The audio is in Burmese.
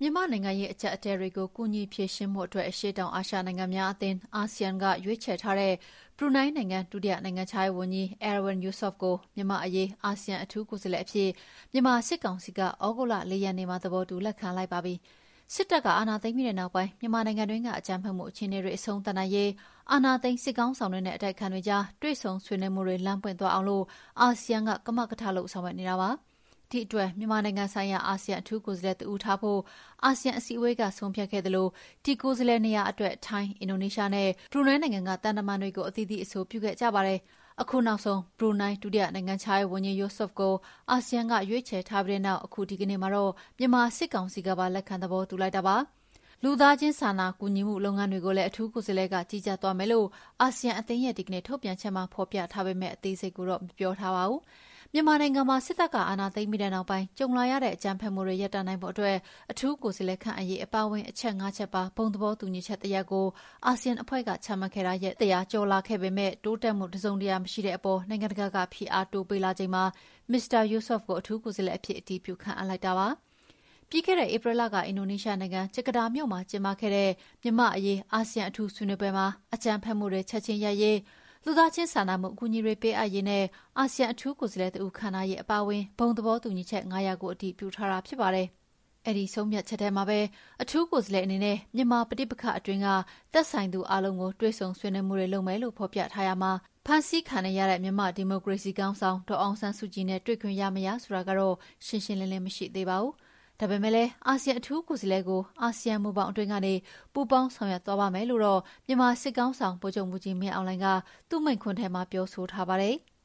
မြန်မာ့နိုင်ငံရေးအကျပ်အတည်းတွေကို ကူညီဖြေရှင်းဖို့အတွက် အရှေ့တောင်အာရှနိုင်ငံများအသင်း (ASEAN) က ရွေးချယ်ထားတဲ့ ဘရူနိုင်းနိုင်ငံ ဒုတိယနိုင်ငံခြားရေးဝန်ကြီး Erywan Yusof ကို မြန်မာ့အရေး အာဆီယံအထူးကိုယ်စားလှယ်အဖြစ် မြန်မာစစ်ကောင်စီက သြဂုတ်လ ၄ ရက်နေ့မှာ သဘောတူလက်ခံလိုက်ပါပြီ။စစ်တပ်က အာဏာသိမ်းပြီးနောက်ပိုင်း မြန်မာနိုင်ငံတွင်းက အကြမ်းဖက်မှုအခြေအနေတွေ အဆုံးသတ်နိုင်ရေး အာဏာသိမ်းစစ်ခေါင်းဆောင်တွေနဲ့ အတိုက်အခံတွေကြား တွေ့ဆုံဆွေးနွေးမှုတွေ လမ်းပွင့်သွားအောင် အာဆီယံက ကမကထလုပ် ဆောင်ရွက်နေတာပါ။ ဒီအတွက် မြန်မာနိုင်ငံဆိုင်ရာ အာဆီယံအထူးကိုယ်စားလှယ်တဦးထားဖို့ အာဆီယံအစည်းအဝေးက ဆုံးဖြတ်ခဲ့သလို ဒီကိုယ်စားလှယ်နေရာအတွက် ထိုင်း၊အင်ဒိုနီးရှားနဲ့ ဘရူနိုင်းနိုင်ငံက သံတမန်တွေကို အသီးသီး အဆိုပြုခဲ့ကြပါတယ်။အခုနောက်ဆုံး ဘရူနိုင်း ဒုတိယနိုင်ငံခြားရေးဝန်ကြီး Yusof ကို အာဆီယံက ရွေးချယ်ထားပြီးနောက် အခုဒီကနေ့မှာတော့ မြန်မာစစ်ကောင်စီကပါ လက်ခံသဘောတူလိုက်တာပါ။လူသားချင်းစာနာကူညီမှုလုပ်ငန်းတွေကိုလည်း အထူးကိုယ်စားလှယ်က ကြီးကြပ်သွားမယ်လို့ အာဆီယံအသင်းရဲ့ ဒီကနေ့ထုတ်ပြန်ချက်မှာ ဖော်ပြထားပေမဲ့အသေးစိတ်ကိုတော့ မပြောထားပါဘူး။ မြန်မာနိုင်ငံမှာ စစ်တပ်က အာဏာသိမ်းပြီးနောက်ပိုင်း ကြုံလာရတဲ့ အကြမ်းဖက်မှုတွေ ရပ်တန့်နိုင်ဖို့အတွက် အထူးကိုယ်စားလှယ်ခန့်အပ်ရေး အပါအဝင် အချက် ၅ ချက်ပါ ဘုံသဘောတူညီချက်တရပ်ကို အာဆီယံအဖွဲ့က ချမှတ်ခဲ့တာ ရက် ၁၀၀ ကျော်လာခဲ့ပေမဲ့တိုးတက်မှုတစုံတရာ မရှိတဲ့အပေါ် နိုင်ငံတကာက ဖိအားတိုးပေးလာချိန်မှာ မစ္စတာ Yusof ကို အထူးကိုယ်စားလှယ်အဖြစ် အတည်ပြု ခန့်အပ်လိုက်တာပါ။ပြီးခဲ့တဲ့ ဧပြီလက အင်ဒိုနီးရှားနိုင်ငံ၊ဂျကာတာမြို့မှာ ကျင်းပခဲ့တဲ့ မြန်မာ့အရေး အာဆီယံ အထူးဆွေးနွေးပွဲမှာ အကြမ်းဖက်မှုတွေ ချက်ချင်းရပ်ရေး၊ လူသားချင်းစာနာမှုအကူအညီတွေပေးအပ်ရေးနဲ့အာဆီယံအထူးကိုယ်စားလှယ်တဦးခန့်ထားရေးအပါအဝင်ဘုံသဘောတူညီချက်၅ရပ်ကိုအတည်ပြုထားတာဖြစ်ပါတယ်။အဲဒီဆုံးဖြတ်ချက်ထဲမှာပဲအထူးကိုယ်စားလှယ်အနေနဲ့မြန်မာပဋိပက္ခအတွင်းကသက်ဆိုင်သူအားလုံးကိုတွေ့ဆုံဆွေးနွေးမှုတွေလုပ်မယ်လို့ဖော်ပြထားရာမှာဖမ်းဆီးခံနေရတဲ့မြန်မာ့ဒီမိုကရေစီခေါင်းဆောင်ဒေါ်အောင်ဆန်းစုကြည်နဲ့တွေ့ခွင့်ရမရဆိုတာကတော့ရှင်းရှင်းလင်းလင်းမရှိသေးပါဘူး။ ဒါပေမဲ့လည်း အာဆီယံအထူးကိုယ်စားလှယ်ကို အာဆီယံမူဘောင်အတွင်းကနေ ပူးပေါင်းဆောင်ရွက်သွားပါ့မယ်လို့တော့ မြန်မာစစ်ခေါင်းဆောင် ဗိုလ်ချုပ်မှူးကြီးမင်းအောင်လှိုင်က သူ့မိန့်ခွန်းထဲမှာ ပြောဆိုထားပါတယ်။